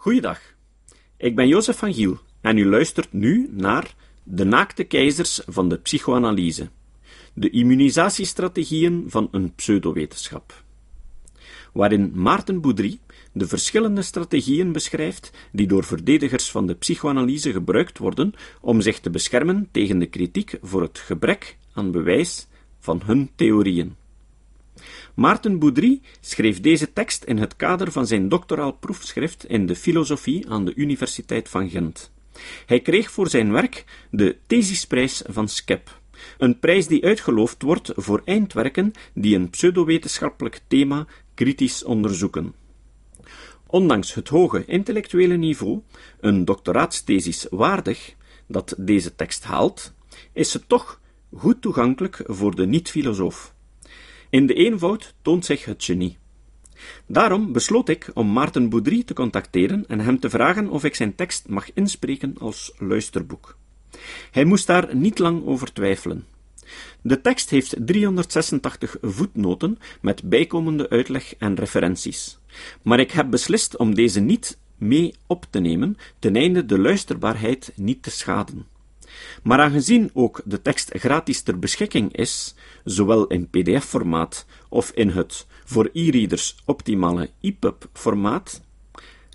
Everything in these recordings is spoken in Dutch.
Goeiedag, ik ben Jozef van Giel en u luistert nu naar De naakte keizers van de psychoanalyse, de immunisatiestrategieën van een pseudowetenschap, waarin Maarten Boudry de verschillende strategieën beschrijft die door verdedigers van de psychoanalyse gebruikt worden om zich te beschermen tegen de kritiek voor het gebrek aan bewijs van hun theorieën. Maarten Boudry schreef deze tekst in het kader van zijn doctoraal proefschrift in de filosofie aan de Universiteit van Gent. Hij kreeg voor zijn werk de Thesisprijs van Skep, een prijs die uitgeloofd wordt voor eindwerken die een pseudowetenschappelijk thema kritisch onderzoeken. Ondanks het hoge intellectuele niveau, een doctoraatsthesis waardig, dat deze tekst haalt, is ze toch goed toegankelijk voor de niet-filosoof. In de eenvoud toont zich het genie. Daarom besloot ik om Maarten Boudry te contacteren en hem te vragen of ik zijn tekst mag inspreken als luisterboek. Hij moest daar niet lang over twijfelen. De tekst heeft 386 voetnoten met bijkomende uitleg en referenties. Maar ik heb beslist om deze niet mee op te nemen, ten einde de luisterbaarheid niet te schaden. Maar aangezien ook de tekst gratis ter beschikking is, zowel in PDF-formaat of in het voor e-readers optimale EPUB-formaat,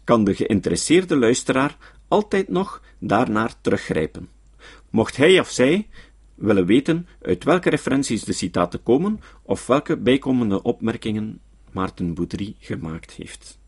kan de geïnteresseerde luisteraar altijd nog daarnaar teruggrijpen. Mocht hij of zij willen weten uit welke referenties de citaten komen of welke bijkomende opmerkingen Maarten Boudry gemaakt heeft.